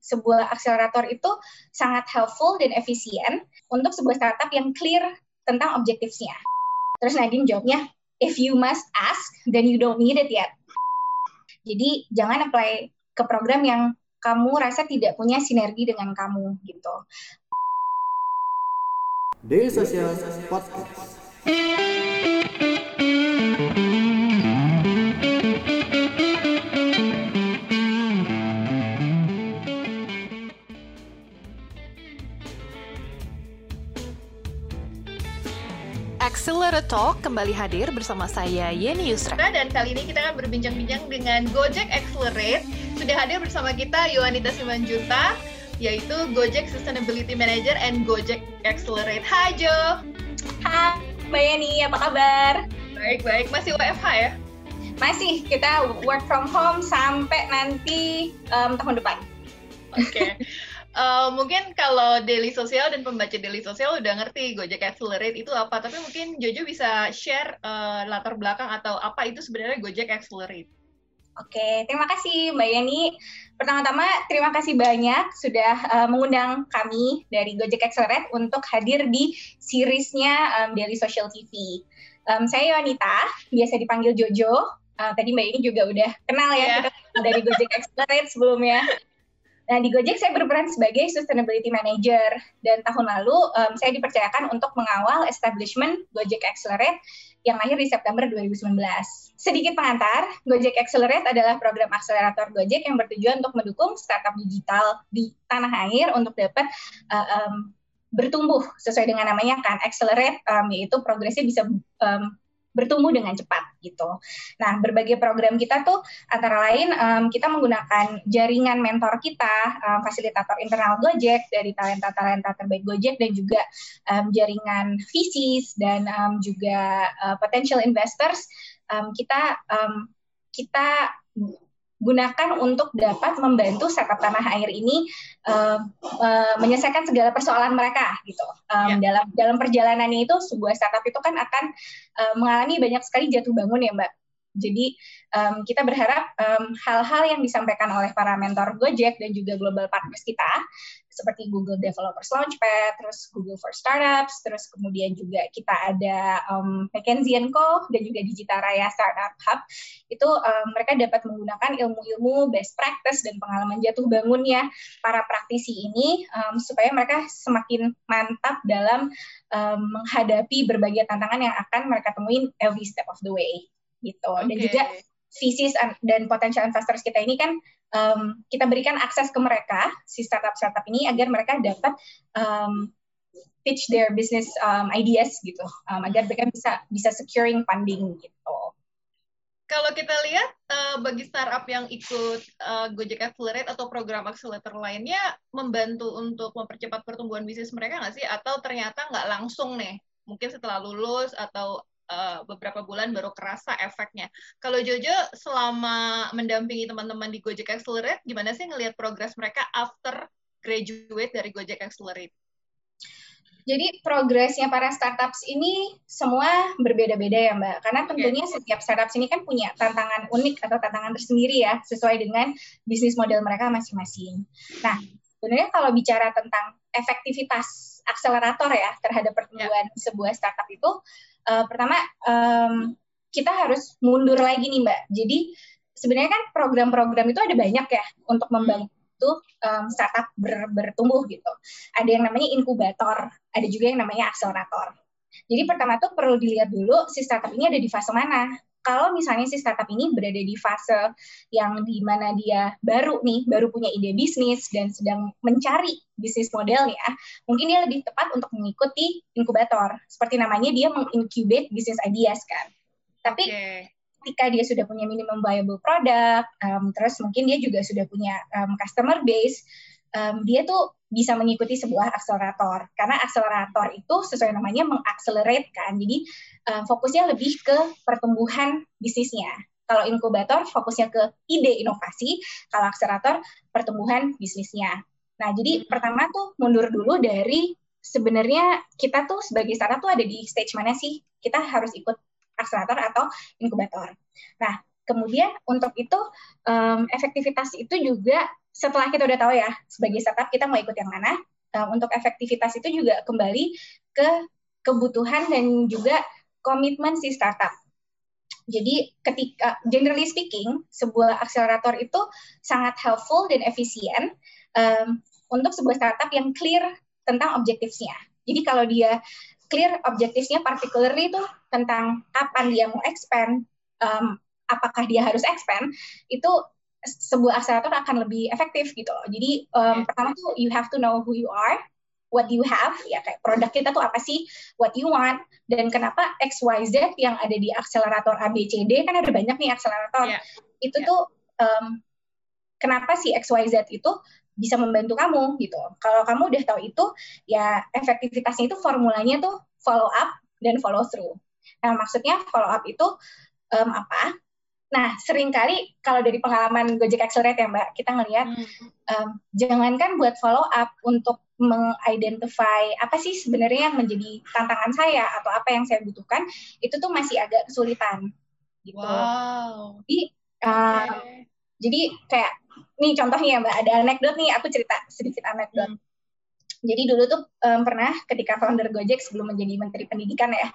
sebuah akselerator itu sangat helpful dan efisien untuk sebuah startup yang clear tentang objektifnya. Terus Nadine jawabnya, if you must ask, then you don't need it yet. Jadi jangan apply ke program yang kamu rasa tidak punya sinergi dengan kamu gitu. Daily Social Podcast. Accelerator Talk kembali hadir bersama saya Yeni Yusra. Dan kali ini kita akan berbincang-bincang dengan Gojek Accelerate. Sudah hadir bersama kita Yohanita Simanjuta, yaitu Gojek Sustainability Manager and Gojek Accelerate. Hai Jo. Hai Mbak Yeni, apa kabar? Baik-baik, masih WFH ya? Masih, kita work from home sampai nanti um, tahun depan. Oke. Okay. Uh, mungkin kalau daily sosial dan pembaca daily sosial udah ngerti Gojek Accelerate itu apa, tapi mungkin Jojo bisa share uh, latar belakang atau apa itu sebenarnya Gojek Accelerate. Oke, terima kasih Mbak Yani. Pertama-tama terima kasih banyak sudah uh, mengundang kami dari Gojek Accelerate untuk hadir di seriesnya um, Daily Social TV. Um, saya Wanita, biasa dipanggil Jojo. Uh, tadi Mbak Yani juga udah kenal ya yeah. kita dari Gojek Accelerate sebelumnya. Nah, di Gojek saya berperan sebagai Sustainability Manager dan tahun lalu um, saya dipercayakan untuk mengawal establishment Gojek Accelerate yang lahir di September 2019. Sedikit pengantar, Gojek Accelerate adalah program akselerator Gojek yang bertujuan untuk mendukung startup digital di tanah air untuk dapat uh, um, bertumbuh sesuai dengan namanya kan accelerate um, yaitu progresnya bisa um, bertumbuh dengan cepat gitu. Nah, berbagai program kita tuh antara lain um, kita menggunakan jaringan mentor kita, um, fasilitator internal Gojek dari talenta-talenta terbaik Gojek dan juga um, jaringan VCs dan um, juga uh, potential investors. Um, kita um, kita gunakan untuk dapat membantu startup tanah air ini uh, uh, menyelesaikan segala persoalan mereka gitu um, ya. dalam dalam perjalanannya itu sebuah startup itu kan akan uh, mengalami banyak sekali jatuh bangun ya mbak jadi um, kita berharap hal-hal um, yang disampaikan oleh para mentor Gojek dan juga global partners kita seperti Google Developers Launchpad, terus Google for Startups, terus kemudian juga kita ada um, McKinsey Co dan juga Digital Raya Startup Hub. Itu um, mereka dapat menggunakan ilmu-ilmu best practice dan pengalaman jatuh bangunnya para praktisi ini um, supaya mereka semakin mantap dalam um, menghadapi berbagai tantangan yang akan mereka temuin every step of the way gitu. Okay. Dan juga VCs dan potential investors kita ini kan um, kita berikan akses ke mereka si startup-startup ini agar mereka dapat um, pitch their business um, ideas gitu um, agar mereka bisa bisa securing funding gitu. Kalau kita lihat uh, bagi startup yang ikut uh, Gojek Accelerate atau program accelerator lainnya membantu untuk mempercepat pertumbuhan bisnis mereka nggak sih? Atau ternyata nggak langsung nih? Mungkin setelah lulus atau uh, beberapa bulan baru kerasa efeknya. Kalau Jojo selama mendampingi teman-teman di Gojek Accelerate, gimana sih ngelihat progres mereka after graduate dari Gojek Accelerate? Jadi progresnya para startups ini semua berbeda-beda ya Mbak, karena tentunya setiap startups ini kan punya tantangan unik atau tantangan tersendiri ya, sesuai dengan bisnis model mereka masing-masing. Nah, sebenarnya kalau bicara tentang efektivitas akselerator ya terhadap pertumbuhan yeah. sebuah startup itu, uh, pertama um, kita harus mundur lagi nih mbak. Jadi sebenarnya kan program-program itu ada banyak ya untuk hmm. membantu um, startup ber, bertumbuh gitu. Ada yang namanya inkubator, ada juga yang namanya akselerator. Jadi pertama tuh perlu dilihat dulu si startup ini ada di fase mana kalau misalnya si startup ini berada di fase yang di mana dia baru nih, baru punya ide bisnis dan sedang mencari bisnis modelnya, mungkin dia lebih tepat untuk mengikuti inkubator. Seperti namanya dia mengincubate bisnis ideas kan. Tapi okay. ketika dia sudah punya minimum viable product, um, terus mungkin dia juga sudah punya um, customer base, um, dia tuh bisa mengikuti sebuah akselerator. Karena akselerator itu sesuai namanya mengakselerate kan. Jadi um, fokusnya lebih ke pertumbuhan bisnisnya. Kalau inkubator fokusnya ke ide inovasi. Kalau akselerator pertumbuhan bisnisnya. Nah jadi pertama tuh mundur dulu dari sebenarnya kita tuh sebagai startup tuh ada di stage mana sih? Kita harus ikut akselerator atau inkubator. Nah kemudian untuk itu um, efektivitas itu juga setelah kita udah tahu ya sebagai startup kita mau ikut yang mana, um, untuk efektivitas itu juga kembali ke kebutuhan dan juga komitmen si startup. Jadi ketika generally speaking sebuah akselerator itu sangat helpful dan efisien um, untuk sebuah startup yang clear tentang objektifnya. Jadi kalau dia clear objektifnya particularly itu tentang kapan dia mau expand, um, apakah dia harus expand, itu sebuah akselerator akan lebih efektif gitu loh. Jadi um, pertama tuh you have to know who you are, what you have, ya kayak produk kita tuh apa sih, what you want, dan kenapa X, Y, Z yang ada di akselerator A, B, C, D, kan ada banyak nih akselerator. Yeah. Itu yeah. tuh um, kenapa si X, Y, Z itu bisa membantu kamu gitu. Kalau kamu udah tahu itu, ya efektivitasnya itu formulanya tuh follow up dan follow through. Nah, maksudnya follow up itu um, apa? Nah, sering kali kalau dari pengalaman Gojek Accelerate ya Mbak, kita ngelihat hmm. um, jangankan buat follow up untuk mengidentify apa sih sebenarnya yang menjadi tantangan saya atau apa yang saya butuhkan, itu tuh masih agak kesulitan. Gitu. Wow. Jadi, uh, okay. jadi kayak nih contohnya ya Mbak, ada anekdot nih, aku cerita sedikit anekdot. Hmm. Jadi dulu tuh um, pernah ketika founder Gojek sebelum menjadi Menteri Pendidikan ya,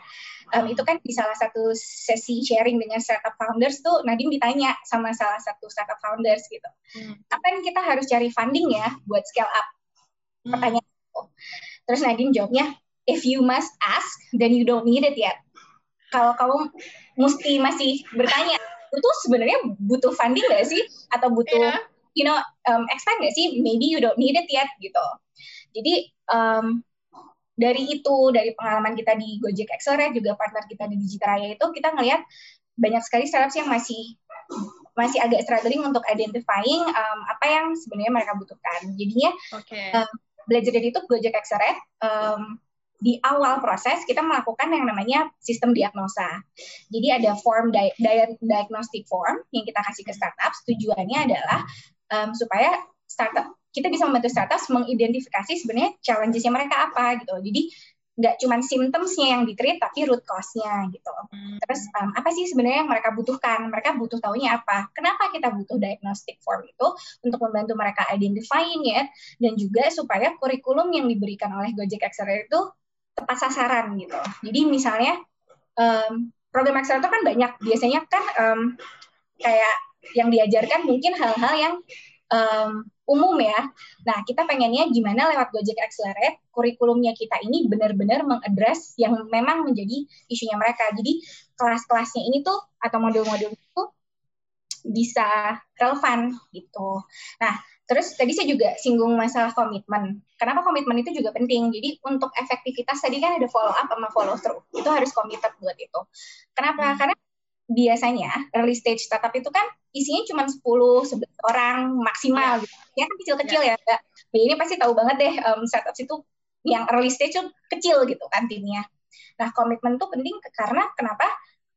um, itu kan di salah satu sesi sharing dengan startup founders tuh Nadim ditanya sama salah satu startup founders gitu, hmm. kapan kita harus cari funding ya buat scale up? Hmm. Pertanyaan itu. Terus Nadim jawabnya, if you must ask, then you don't need it yet. Kalau kamu mesti masih bertanya, itu sebenarnya butuh funding nggak sih? Atau butuh, yeah. you know, um, expand nggak sih? Maybe you don't need it yet gitu. Jadi um, dari itu, dari pengalaman kita di Gojek Accelerate, juga partner kita di Digitraya itu, kita ngelihat banyak sekali startups yang masih masih agak struggling untuk identifying um, apa yang sebenarnya mereka butuhkan. Jadinya okay. um, belajar dari itu Gojek Accelerate um, di awal proses kita melakukan yang namanya sistem diagnosa. Jadi ada form di di diagnostic form yang kita kasih ke startup. Tujuannya adalah um, supaya startup kita bisa membantu startup mengidentifikasi sebenarnya challenges-nya mereka apa gitu. Jadi nggak cuma symptoms-nya yang ditreat tapi root cause-nya gitu. Hmm. Terus um, apa sih sebenarnya yang mereka butuhkan? Mereka butuh taunya apa? Kenapa kita butuh diagnostic form itu untuk membantu mereka identifying ya dan juga supaya kurikulum yang diberikan oleh Gojek Accelerator itu tepat sasaran gitu. Jadi misalnya um, program Accelerator kan banyak biasanya kan um, kayak yang diajarkan mungkin hal-hal yang um, umum ya. Nah, kita pengennya gimana lewat Gojek Accelerate, kurikulumnya kita ini benar-benar mengadres yang memang menjadi isunya mereka. Jadi, kelas-kelasnya ini tuh, atau modul-modul itu bisa relevan gitu. Nah, terus tadi saya juga singgung masalah komitmen. Kenapa komitmen itu juga penting? Jadi untuk efektivitas tadi kan ada follow up sama follow through. Itu harus committed buat itu. Kenapa? Hmm. Karena biasanya early stage startup itu kan isinya cuma 10 11 orang maksimal yeah. gitu. Ya kan kecil-kecil yeah. ya, Mbak. ini pasti tahu banget deh um, startup itu yang early stage itu kecil gitu kan timnya. Nah, komitmen itu penting karena kenapa?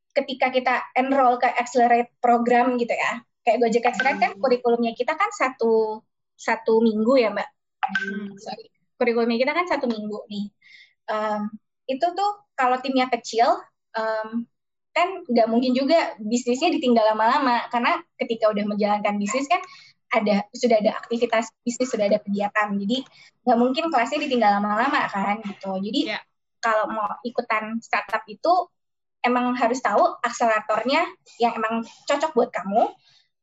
Ketika kita enroll ke accelerate program gitu ya. Kayak Gojek Accelerate kan hmm. kurikulumnya kita kan satu satu minggu ya, Mbak. Hmm. Sorry. Kurikulumnya kita kan satu minggu nih. Um, itu tuh kalau timnya kecil, um, kan nggak mungkin juga bisnisnya ditinggal lama-lama. Karena ketika udah menjalankan bisnis kan ada sudah ada aktivitas bisnis sudah ada kegiatan. Jadi nggak mungkin kelasnya ditinggal lama-lama kan gitu. Jadi yeah. kalau mau ikutan startup itu emang harus tahu akseleratornya yang emang cocok buat kamu.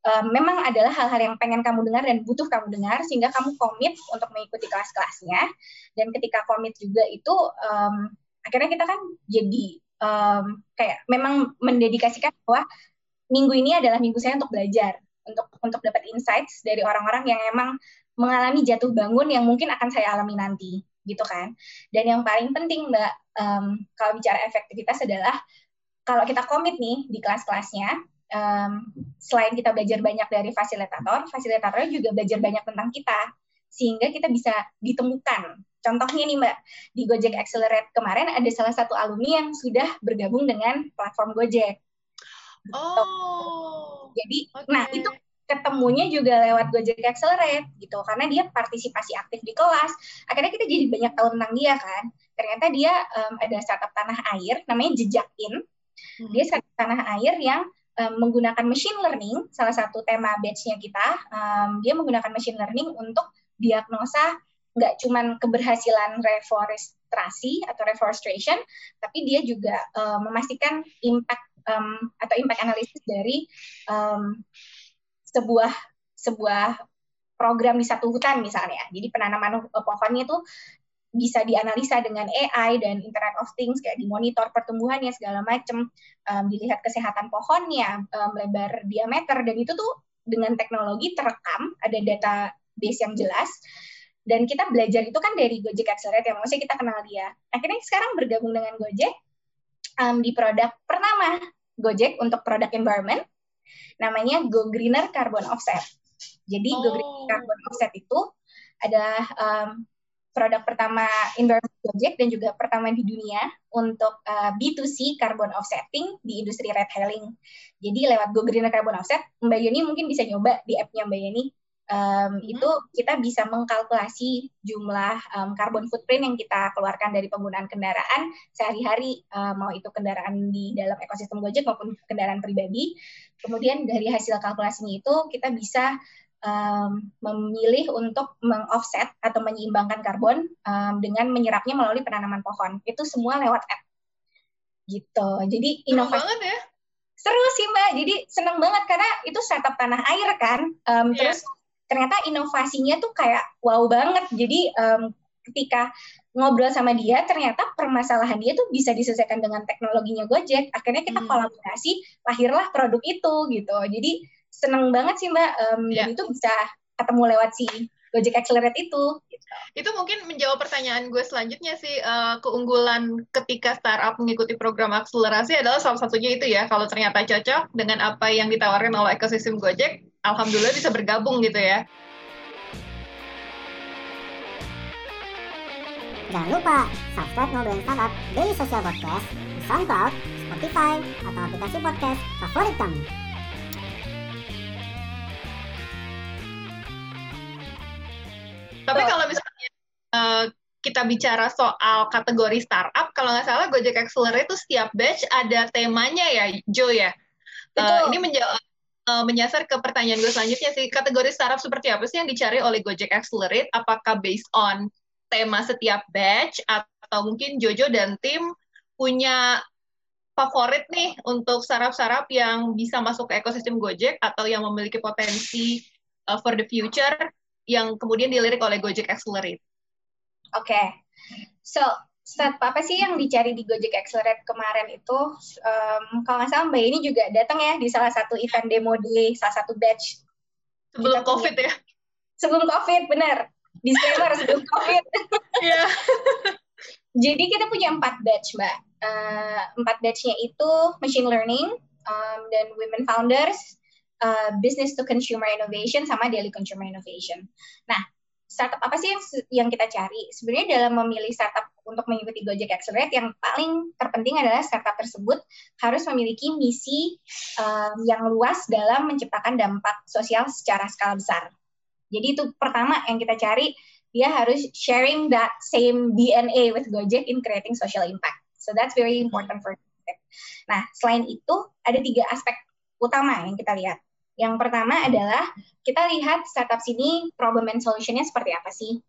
Um, memang adalah hal-hal yang pengen kamu dengar dan butuh kamu dengar sehingga kamu komit untuk mengikuti kelas-kelasnya. Dan ketika komit juga itu um, akhirnya kita kan jadi um, kayak memang mendedikasikan bahwa minggu ini adalah minggu saya untuk belajar, untuk untuk dapat insights dari orang-orang yang emang mengalami jatuh bangun yang mungkin akan saya alami nanti, gitu kan. Dan yang paling penting Mbak, um, kalau bicara efektivitas adalah kalau kita komit nih di kelas-kelasnya, um, selain kita belajar banyak dari fasilitator, fasilitatornya juga belajar banyak tentang kita, sehingga kita bisa ditemukan Contohnya nih Mbak, di Gojek Accelerate kemarin ada salah satu alumni yang sudah bergabung dengan platform Gojek. Oh. Jadi, okay. nah itu ketemunya juga lewat Gojek Accelerate gitu karena dia partisipasi aktif di kelas. Akhirnya kita jadi banyak tahu tentang dia kan. Ternyata dia um, ada startup tanah air namanya Jejakin. Hmm. Dia startup tanah air yang um, menggunakan machine learning, salah satu tema batch-nya kita, um, dia menggunakan machine learning untuk diagnosa nggak cuman keberhasilan reforestasi atau reforestation, tapi dia juga um, memastikan impact um, atau impact analisis dari um, sebuah sebuah program di satu hutan misalnya. Jadi penanaman pohonnya itu bisa dianalisa dengan AI dan Internet of Things kayak dimonitor pertumbuhannya segala macam, um, dilihat kesehatan pohonnya, um, lebar diameter dan itu tuh dengan teknologi terekam ada database yang jelas dan kita belajar itu kan dari Gojek Accelerate yang maksudnya kita kenal dia. Akhirnya sekarang bergabung dengan Gojek um, di produk pertama Gojek untuk produk environment namanya Go Greener Carbon Offset. Jadi oh. Go Greener Carbon Offset itu adalah um, produk pertama environment Gojek dan juga pertama di dunia untuk uh, B2C carbon offsetting di industri ride hailing. Jadi lewat Go Greener Carbon Offset, Mbak Yoni mungkin bisa nyoba di app-nya Mbak Yoni. Um, hmm. Itu kita bisa mengkalkulasi jumlah um, carbon footprint yang kita keluarkan dari penggunaan kendaraan sehari-hari, uh, mau itu kendaraan di dalam ekosistem Gojek maupun kendaraan pribadi. Kemudian dari hasil kalkulasinya itu kita bisa um, memilih untuk mengoffset atau menyeimbangkan karbon um, dengan menyerapnya melalui penanaman pohon. Itu semua lewat app. Gitu. Jadi inovasi. Seru banget ya. Seru sih Mbak. Jadi seneng banget karena itu startup tanah air kan. Um, yeah. Terus ternyata inovasinya tuh kayak wow banget. Jadi um, ketika ngobrol sama dia, ternyata permasalahan dia tuh bisa diselesaikan dengan teknologinya Gojek. Akhirnya kita hmm. kolaborasi, lahirlah produk itu gitu. Jadi seneng banget sih Mbak. Um, yeah. Dan itu bisa ketemu lewat si Gojek Accelerate itu. Gitu. Itu mungkin menjawab pertanyaan gue selanjutnya sih uh, keunggulan ketika startup mengikuti program akselerasi adalah salah satunya itu ya kalau ternyata cocok dengan apa yang ditawarkan oleh ekosistem Gojek, alhamdulillah bisa bergabung gitu ya. Jangan lupa subscribe Ngobrolin Startup Daily Social Podcast di SoundCloud, Spotify, atau aplikasi podcast favorit kamu. Tapi kalau misalnya uh, kita bicara soal kategori startup, kalau nggak salah Gojek Accelerate itu setiap batch ada temanya ya, Jo ya. Uh, ini menjawab uh, menyasar ke pertanyaan gue selanjutnya sih, kategori startup seperti apa sih yang dicari oleh Gojek Accelerate? Apakah based on tema setiap batch atau mungkin Jojo dan tim punya favorit nih untuk startup-startup yang bisa masuk ke ekosistem Gojek atau yang memiliki potensi uh, for the future yang kemudian dilirik oleh Gojek Accelerate. Oke, okay. so start apa sih yang dicari di Gojek Accelerate kemarin itu? Um, kalau nggak salah Mbak ini juga datang ya di salah satu event demo di salah satu batch. Sebelum Kita COVID punya. ya? Sebelum COVID, benar. Disclaimer sebelum COVID. Iya. Jadi kita punya empat batch, Mbak. Uh, empat batchnya itu machine learning um, dan women founders, uh, business to consumer innovation sama daily consumer innovation. Nah, startup apa sih yang, yang kita cari? Sebenarnya dalam memilih startup untuk mengikuti Gojek Accelerate yang paling terpenting adalah startup tersebut harus memiliki misi um, yang luas dalam menciptakan dampak sosial secara skala besar. Jadi itu pertama yang kita cari dia harus sharing that same DNA with Gojek in creating social impact. So that's very important for Gojek. Nah, selain itu ada tiga aspek utama yang kita lihat. Yang pertama adalah kita lihat startup sini problem and solutionnya seperti apa sih.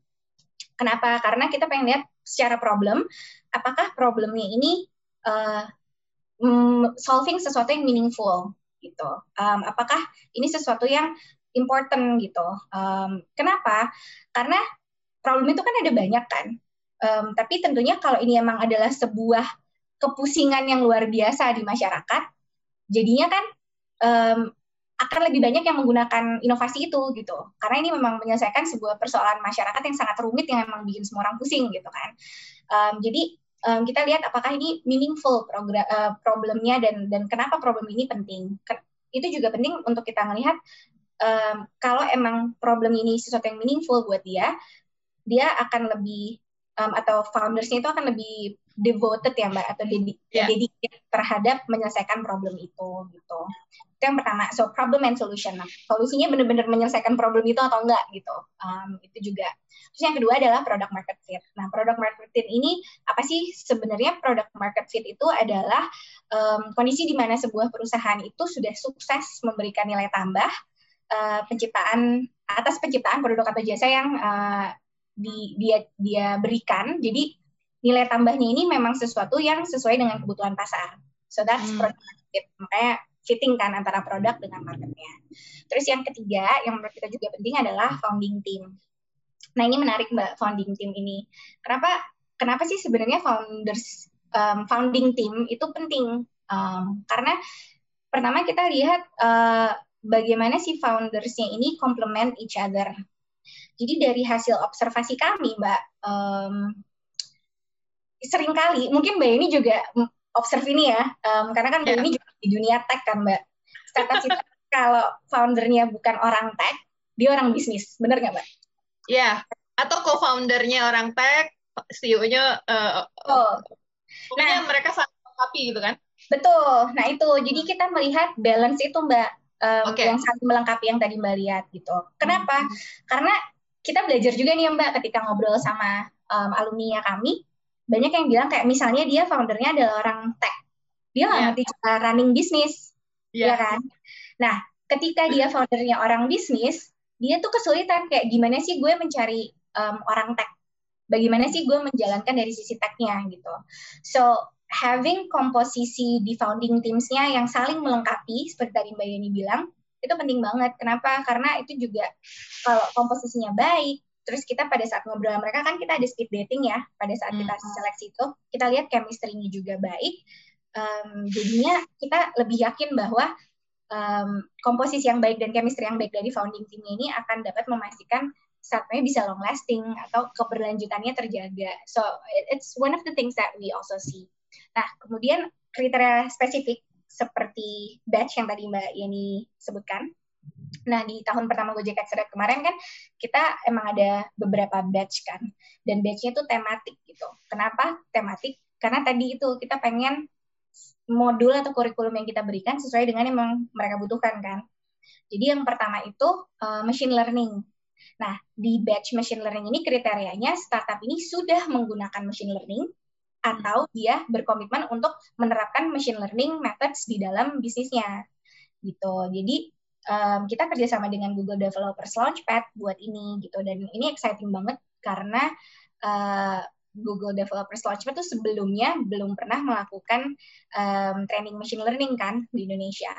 Kenapa? Karena kita pengen lihat secara problem, apakah problemnya ini uh, solving sesuatu yang meaningful gitu. Um, apakah ini sesuatu yang important gitu. Um, kenapa? Karena problem itu kan ada banyak kan. Um, tapi tentunya kalau ini emang adalah sebuah kepusingan yang luar biasa di masyarakat, jadinya kan um, akan lebih banyak yang menggunakan inovasi itu gitu. Karena ini memang menyelesaikan sebuah persoalan masyarakat yang sangat rumit yang memang bikin semua orang pusing gitu kan. Um, jadi um, kita lihat apakah ini meaningful program uh, problemnya dan dan kenapa problem ini penting. Itu juga penting untuk kita melihat um, kalau emang problem ini sesuatu yang meaningful buat dia dia akan lebih um, atau foundersnya itu akan lebih devoted ya mbak atau dedicated yeah. terhadap menyelesaikan problem itu gitu Itu yang pertama. So problem and solution. Nah, solusinya benar-benar menyelesaikan problem itu atau enggak gitu. Um, itu juga. Terus yang kedua adalah product market fit. Nah, product market fit ini apa sih sebenarnya product market fit itu adalah um, kondisi di mana sebuah perusahaan itu sudah sukses memberikan nilai tambah uh, penciptaan atas penciptaan produk atau jasa yang uh, di, dia dia berikan. Jadi nilai tambahnya ini memang sesuatu yang sesuai dengan kebutuhan pasar. So that's hmm. product market fit. Makanya fitting kan antara produk dengan marketnya. Terus yang ketiga yang menurut kita juga penting adalah founding team. Nah ini menarik mbak founding team ini. Kenapa kenapa sih sebenarnya founders um, founding team itu penting? Um, karena pertama kita lihat uh, bagaimana si foundersnya ini complement each other. Jadi dari hasil observasi kami mbak, um, sering kali mungkin mbak ini juga observe ini ya, um, karena kan yeah. ini juga di dunia tech kan mbak. Startup itu kalau foundernya bukan orang tech, dia orang bisnis, bener nggak mbak? Iya, yeah. atau co-foundernya orang tech, CEO-nya, uh, oh. nah mereka saling melengkapi gitu kan? Betul, nah itu, jadi kita melihat balance itu mbak, um, okay. yang saling melengkapi yang tadi mbak lihat gitu. Kenapa? Hmm. Karena kita belajar juga nih mbak ketika ngobrol sama um, alumni kami, banyak yang bilang kayak misalnya dia foundernya adalah orang tech. Dia nggak yeah. ngerti cara running bisnis yeah. ya kan? Nah ketika dia foundernya orang bisnis dia tuh kesulitan kayak gimana sih gue mencari um, orang tech? Bagaimana sih gue menjalankan dari sisi technya gitu. So having komposisi di founding teamsnya yang saling melengkapi seperti tadi Mbak Yeni bilang itu penting banget. Kenapa? Karena itu juga kalau komposisinya baik Terus kita pada saat ngobrol sama mereka kan kita ada speed dating ya. Pada saat kita seleksi itu kita lihat chemistry-nya juga baik. Um, jadinya kita lebih yakin bahwa um, komposisi yang baik dan chemistry yang baik dari founding team ini akan dapat memastikan saatnya bisa long lasting atau keberlanjutannya terjaga. So it's one of the things that we also see. Nah kemudian kriteria spesifik seperti batch yang tadi Mbak Yeni sebutkan Nah, di tahun pertama Gojek Accelerate kemarin kan kita emang ada beberapa batch kan. Dan batchnya itu tematik gitu. Kenapa tematik? Karena tadi itu kita pengen modul atau kurikulum yang kita berikan sesuai dengan yang mereka butuhkan kan. Jadi yang pertama itu uh, machine learning. Nah, di batch machine learning ini kriterianya startup ini sudah menggunakan machine learning atau dia berkomitmen untuk menerapkan machine learning methods di dalam bisnisnya gitu. Jadi um, kita kerjasama dengan Google Developers Launchpad buat ini gitu. Dan ini exciting banget karena uh, Google Developers Launchpad itu sebelumnya belum pernah melakukan um, training machine learning kan di Indonesia.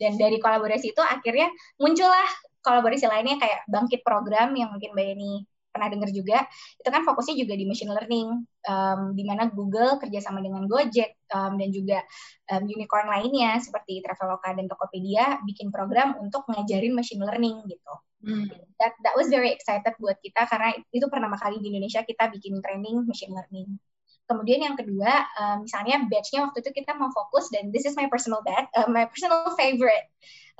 Dan dari kolaborasi itu akhirnya muncullah kolaborasi lainnya kayak bangkit program yang mungkin Mbak Yeni pernah dengar juga itu kan fokusnya juga di machine learning um, di mana Google kerjasama dengan Gojek um, dan juga um, unicorn lainnya seperti Traveloka dan Tokopedia bikin program untuk ngajarin machine learning gitu. Hmm. That that was very excited buat kita karena itu pertama kali di Indonesia kita bikin training machine learning. Kemudian yang kedua, um, misalnya batch-nya waktu itu kita mau fokus dan this is my personal bet, uh, my personal favorite,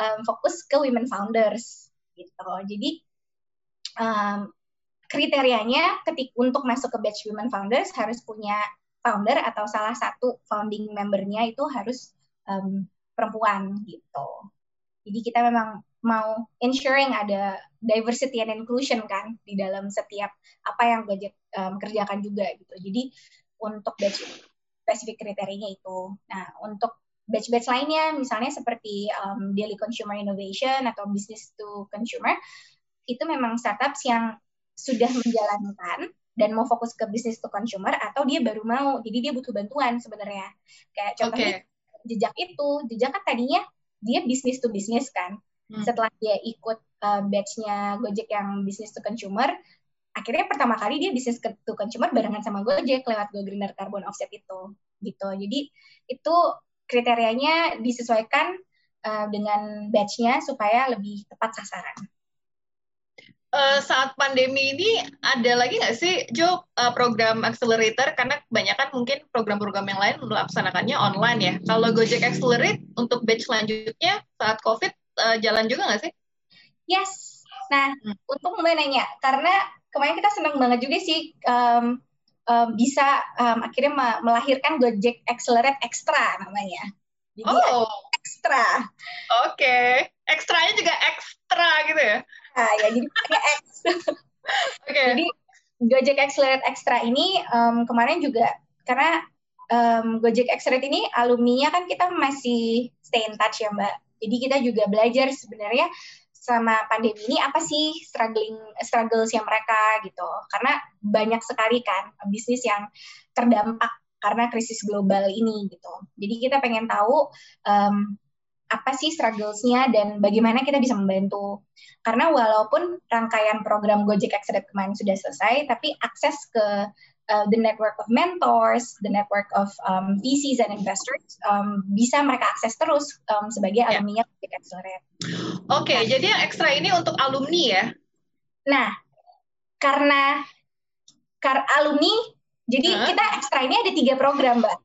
um, fokus ke women founders gitu. Jadi um, kriterianya ketik untuk masuk ke batch women founders harus punya founder atau salah satu founding membernya itu harus um, perempuan gitu. Jadi kita memang mau ensuring ada diversity and inclusion kan di dalam setiap apa yang Gojek um, kerjakan juga gitu. Jadi untuk batch spesifik kriterianya itu. Nah, untuk batch-batch lainnya misalnya seperti um, daily consumer innovation atau business to consumer itu memang startups yang sudah menjalankan dan mau fokus ke bisnis to consumer atau dia baru mau. Jadi dia butuh bantuan sebenarnya. Kayak contohnya okay. jejak itu jejak kan tadinya dia bisnis to bisnis kan. Hmm. setelah dia ikut uh, batchnya Gojek yang bisnis to consumer akhirnya pertama kali dia bisnis to consumer barengan sama Gojek lewat Go Greener Carbon Offset itu gitu. Jadi itu kriterianya disesuaikan uh, dengan batchnya supaya lebih tepat sasaran uh, saat pandemi ini ada lagi nggak sih Jo uh, program accelerator karena kebanyakan mungkin program-program yang lain melaksanakannya online ya. Kalau Gojek Accelerate untuk batch selanjutnya saat COVID uh, jalan juga nggak sih? Yes. Nah, hmm. untuk Mbak nanya, karena kemarin kita senang banget juga sih um, um, bisa um, akhirnya melahirkan Gojek Accelerate Extra namanya. Jadi oh. ekstra. Oke, okay. ekstranya juga ekstra gitu ya? Nah, ya jadi pakai X. Oke. Okay. Jadi Gojek Accelerate Extra ini um, kemarin juga karena um, Gojek Accelerate ini alumninya kan kita masih stay in touch ya Mbak. Jadi kita juga belajar sebenarnya sama pandemi ini apa sih struggling struggles yang mereka gitu. Karena banyak sekali kan bisnis yang terdampak karena krisis global ini gitu. Jadi kita pengen tahu um, apa sih strugglesnya dan bagaimana kita bisa membantu. Karena walaupun rangkaian program Gojek Accelerate kemarin sudah selesai, tapi akses ke uh, the network of mentors, the network of um, VCs and investors um, bisa mereka akses terus um, sebagai yeah. alumni Gojek Accelerate. Oke, okay, nah, jadi yang ekstra ini untuk alumni ya? Nah, karena kar alumni jadi huh? kita ekstra ini ada tiga program, Mbak.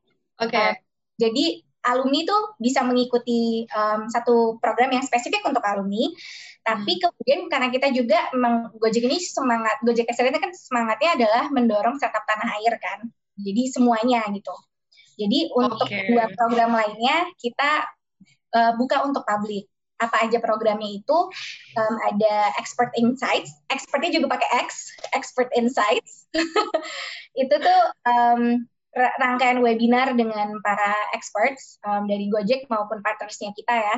Oke. Okay. Uh, jadi alumni tuh bisa mengikuti um, satu program yang spesifik untuk alumni. Tapi hmm. kemudian karena kita juga Gojek ini semangat Gojek SLT kan semangatnya adalah mendorong startup tanah air kan. Jadi semuanya gitu. Jadi untuk okay. dua program lainnya kita uh, buka untuk publik apa aja programnya itu um, ada expert insights expertnya juga pakai X expert insights itu tuh um, rangkaian webinar dengan para experts um, dari Gojek maupun partnersnya kita ya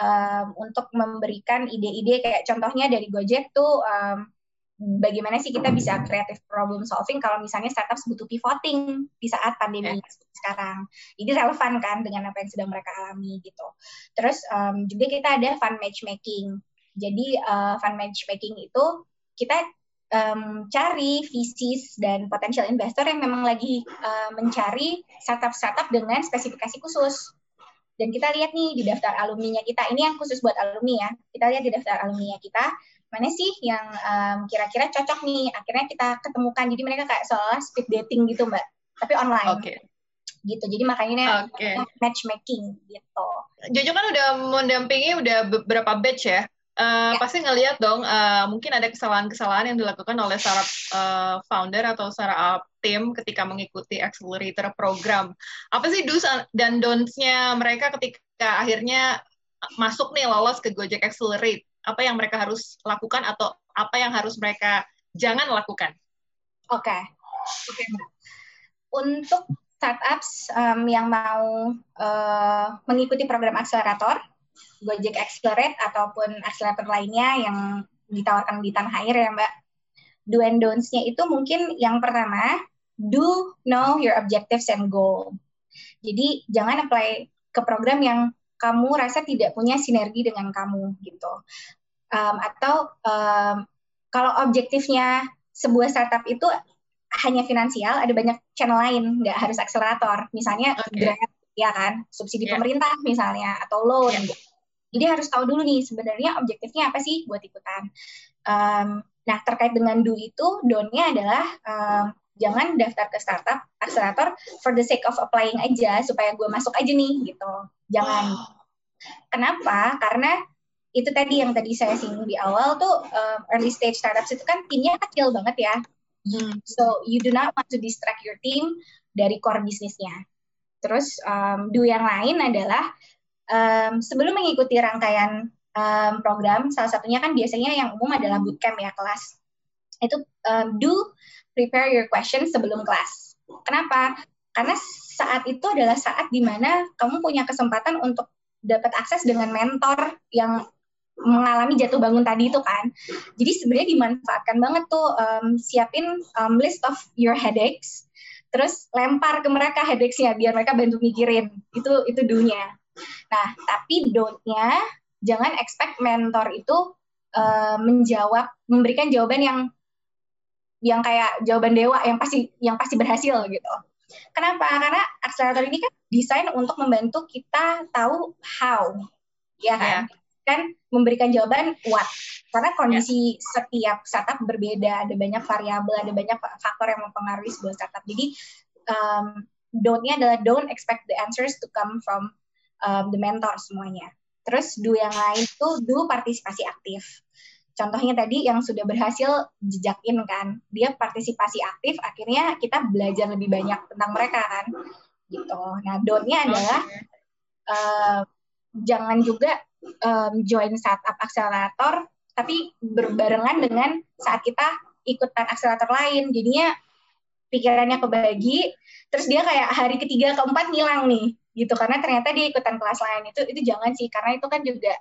um, untuk memberikan ide-ide kayak contohnya dari Gojek tuh um, bagaimana sih kita bisa creative problem solving kalau misalnya startup butuh pivoting di saat pandemi yeah. sekarang. Jadi relevan kan dengan apa yang sedang mereka alami gitu. Terus um, juga kita ada fund matchmaking. Jadi uh, fund matchmaking itu kita um, cari VCs dan potential investor yang memang lagi uh, mencari startup-startup dengan spesifikasi khusus. Dan kita lihat nih di daftar alumni-nya kita, ini yang khusus buat alumni ya. Kita lihat di daftar alumni-nya kita, mana sih yang um, kira-kira cocok nih akhirnya kita ketemukan jadi mereka kayak seolah speed dating gitu mbak tapi online okay. gitu jadi makanya okay. matchmaking gitu Jojo kan udah mendampingi udah beberapa batch ya Uh, ya. pasti ngelihat dong uh, mungkin ada kesalahan-kesalahan yang dilakukan oleh startup uh, founder atau startup tim ketika mengikuti accelerator program. Apa sih do's dan don'ts-nya mereka ketika akhirnya masuk nih lolos ke Gojek Accelerate? apa yang mereka harus lakukan atau apa yang harus mereka jangan lakukan? Oke, okay. oke okay. Untuk startups um, yang mau uh, mengikuti program akselerator, Gojek Accelerate ataupun akselerator lainnya yang ditawarkan di tanah air ya Mbak, do and don'ts-nya itu mungkin yang pertama, do know your objectives and goal. Jadi jangan apply ke program yang kamu rasa tidak punya sinergi dengan kamu gitu. Um, atau um, kalau objektifnya sebuah startup itu hanya finansial, ada banyak channel lain, nggak harus akselerator. Misalnya okay. grant, ya kan, subsidi yeah. pemerintah misalnya, atau loan. Yeah. Gitu. Jadi harus tahu dulu nih sebenarnya objektifnya apa sih buat ikutan. Um, nah terkait dengan do itu, donnya adalah um, jangan daftar ke startup akselerator for the sake of applying aja supaya gue masuk aja nih gitu. Jangan. Kenapa? Karena itu tadi yang tadi saya singgung di awal tuh um, early stage startups itu kan timnya kecil banget ya. Hmm. So you do not want to distract your team dari core bisnisnya. Terus um, do yang lain adalah um, sebelum mengikuti rangkaian um, program, salah satunya kan biasanya yang umum adalah bootcamp ya kelas. Itu um, do prepare your question sebelum kelas. Kenapa? Karena saat itu adalah saat di mana kamu punya kesempatan untuk dapat akses dengan mentor yang mengalami jatuh bangun tadi itu kan. Jadi sebenarnya dimanfaatkan banget tuh um, siapin um, list of your headaches, terus lempar ke mereka headaches-nya biar mereka bantu mikirin. Itu itu dunia. Nah, tapi don't-nya jangan expect mentor itu uh, menjawab memberikan jawaban yang yang kayak jawaban dewa yang pasti yang pasti berhasil gitu. Kenapa? Karena akselerator ini kan desain untuk membantu kita tahu how, ya kan? Yeah kan memberikan jawaban what karena kondisi yeah. setiap startup berbeda ada banyak variabel ada banyak faktor yang mempengaruhi sebuah startup jadi um, don't-nya adalah don't expect the answers to come from um, the mentor semuanya. Terus do yang lain tuh do partisipasi aktif. Contohnya tadi yang sudah berhasil jejakin kan. Dia partisipasi aktif akhirnya kita belajar lebih banyak tentang mereka kan. Gitu. Nah don't-nya adalah uh, jangan juga um, join startup akselerator tapi berbarengan dengan saat kita ikutan akselerator lain. Jadinya pikirannya kebagi terus dia kayak hari ketiga keempat ngilang nih gitu. Karena ternyata dia ikutan kelas lain. Itu itu jangan sih karena itu kan juga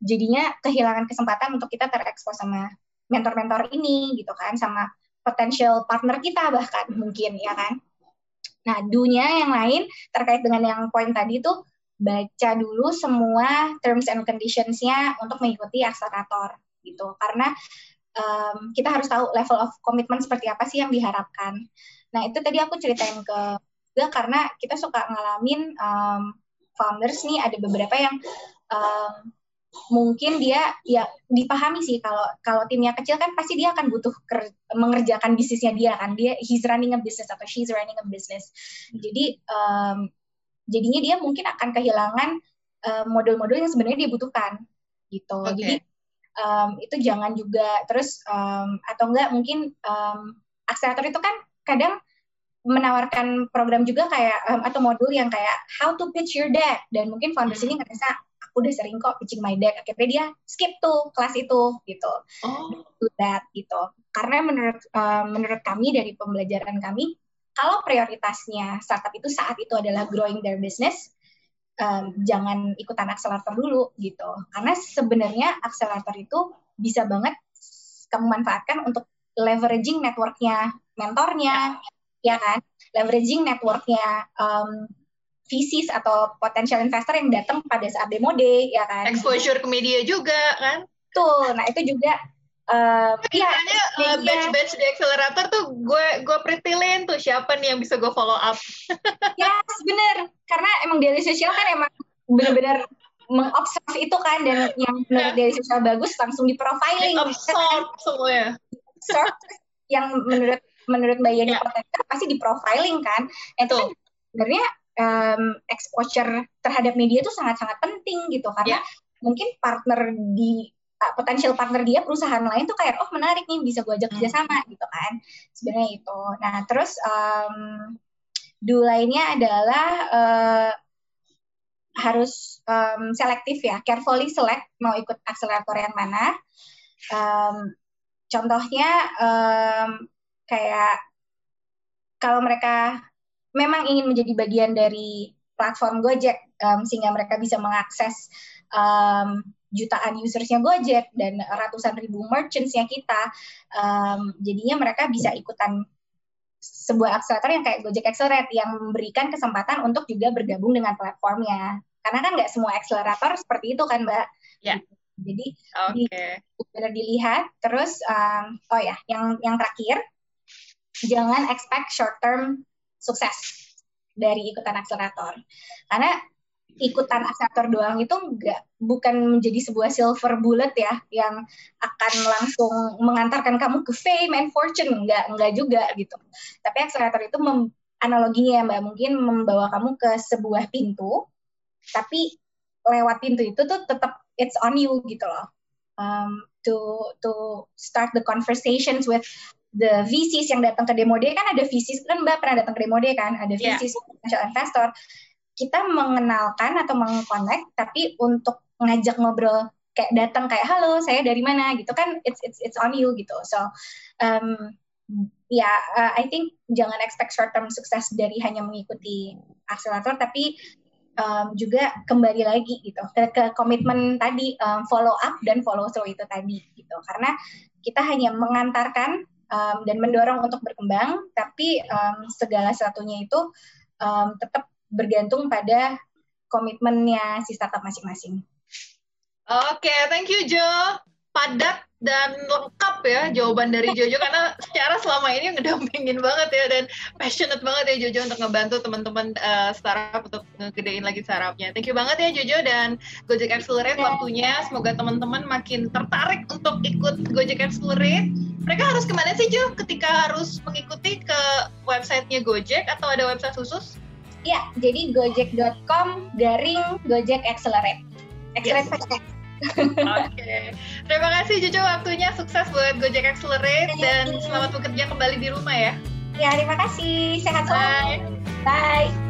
jadinya kehilangan kesempatan untuk kita terekspos sama mentor-mentor ini gitu kan sama potential partner kita bahkan mungkin ya kan. Nah dunia yang lain terkait dengan yang poin tadi itu baca dulu semua terms and conditions-nya untuk mengikuti akselerator gitu. Karena um, kita harus tahu level of commitment seperti apa sih yang diharapkan. Nah itu tadi aku ceritain ke juga karena kita suka ngalamin um, founders nih ada beberapa yang um, mungkin dia ya dipahami sih kalau kalau timnya kecil kan pasti dia akan butuh ker, mengerjakan bisnisnya dia kan. Dia he's running a business atau she's running a business. Jadi um, jadinya dia mungkin akan kehilangan modul-modul uh, yang sebenarnya dia butuhkan gitu. Okay. jadi um, itu jangan juga. Terus um, atau enggak mungkin um, akselerator itu kan kadang menawarkan program juga kayak um, atau modul yang kayak how to pitch your deck. Dan mungkin founders ini ngerasa aku udah sering kok pitching my deck. Akhirnya dia skip tuh kelas itu gitu. Oh. do that gitu. Karena menurut uh, menurut kami dari pembelajaran kami kalau prioritasnya startup itu saat itu adalah growing their business um, jangan ikutan akselerator dulu gitu. Karena sebenarnya akselerator itu bisa banget kamu manfaatkan untuk leveraging networknya mentornya ya kan? Leveraging networknya um, VCs atau potential investor yang datang pada saat demo day ya kan? Exposure ke media juga kan? Tuh nah itu juga Uh, iya, uh, batch-batch di accelerator tuh gue gue pretilin tuh siapa nih yang bisa gue follow up. ya, yes, bener. Karena emang daily social kan emang bener-bener mengobserv itu kan dan yang menurut daily social bagus langsung di profiling. Absorb semuanya. Absorb yang menurut menurut Mbak Yeni yeah. Protector pasti di profiling kan. Itu kan sebenarnya um, exposure terhadap media itu sangat-sangat penting gitu karena yeah. mungkin partner di potential partner dia perusahaan lain tuh kayak oh menarik nih bisa gue ajak hmm. kerjasama gitu kan sebenarnya itu. Nah terus um, do lainnya adalah uh, harus um, selektif ya, carefully select mau ikut akselerator yang mana. Um, contohnya um, kayak kalau mereka memang ingin menjadi bagian dari platform Gojek um, sehingga mereka bisa mengakses um, jutaan usersnya Gojek dan ratusan ribu merchantsnya kita, um, jadinya mereka bisa ikutan sebuah akselerator yang kayak Gojek Accelerate yang memberikan kesempatan untuk juga bergabung dengan platformnya. Karena kan nggak semua akselerator seperti itu kan, Mbak. Ya. Jadi okay. di, dilihat. Terus, um, oh ya, yang yang terakhir jangan expect short term sukses dari ikutan akselerator. Karena ikutan akselerator doang itu enggak bukan menjadi sebuah silver bullet ya yang akan langsung mengantarkan kamu ke fame and fortune enggak enggak juga gitu. Tapi akselerator itu mem, analoginya ya Mbak mungkin membawa kamu ke sebuah pintu tapi lewat pintu itu tuh tetap it's on you gitu loh. Um, to to start the conversations with the VCs yang datang ke demo day kan ada VCs kan Mbak pernah datang ke demo day kan ada yeah. VCs potential investor kita mengenalkan atau mengconnect tapi untuk ngajak ngobrol kayak datang kayak halo saya dari mana? gitu kan it's it's it's on you gitu. So um, ya yeah, uh, I think jangan expect short term sukses dari hanya mengikuti akselerator tapi um, juga kembali lagi gitu ke, ke komitmen tadi um, follow up dan follow through itu tadi gitu. Karena kita hanya mengantarkan um, dan mendorong untuk berkembang, tapi um, segala sesuatunya itu um, tetap bergantung pada komitmennya si startup masing-masing. Oke, okay, thank you Jo. Padat dan lengkap ya jawaban dari Jojo karena secara selama ini ngedampingin banget ya dan passionate banget ya Jojo untuk ngebantu teman-teman uh, startup untuk ngegedein lagi startupnya. Thank you banget ya Jojo dan Gojek Accelerate waktunya. Semoga teman-teman makin tertarik untuk ikut Gojek Accelerate mereka harus ke mana sih Jo ketika harus mengikuti ke websitenya Gojek atau ada website khusus? Ya, jadi gojek.com garing Gojek Accelerate. Accelerate yes. Oke, okay. terima kasih Jojo waktunya sukses buat Gojek Accelerate dan selamat bekerja kembali di rumah ya. Ya, terima kasih. Sehat selalu. Bye. Bye.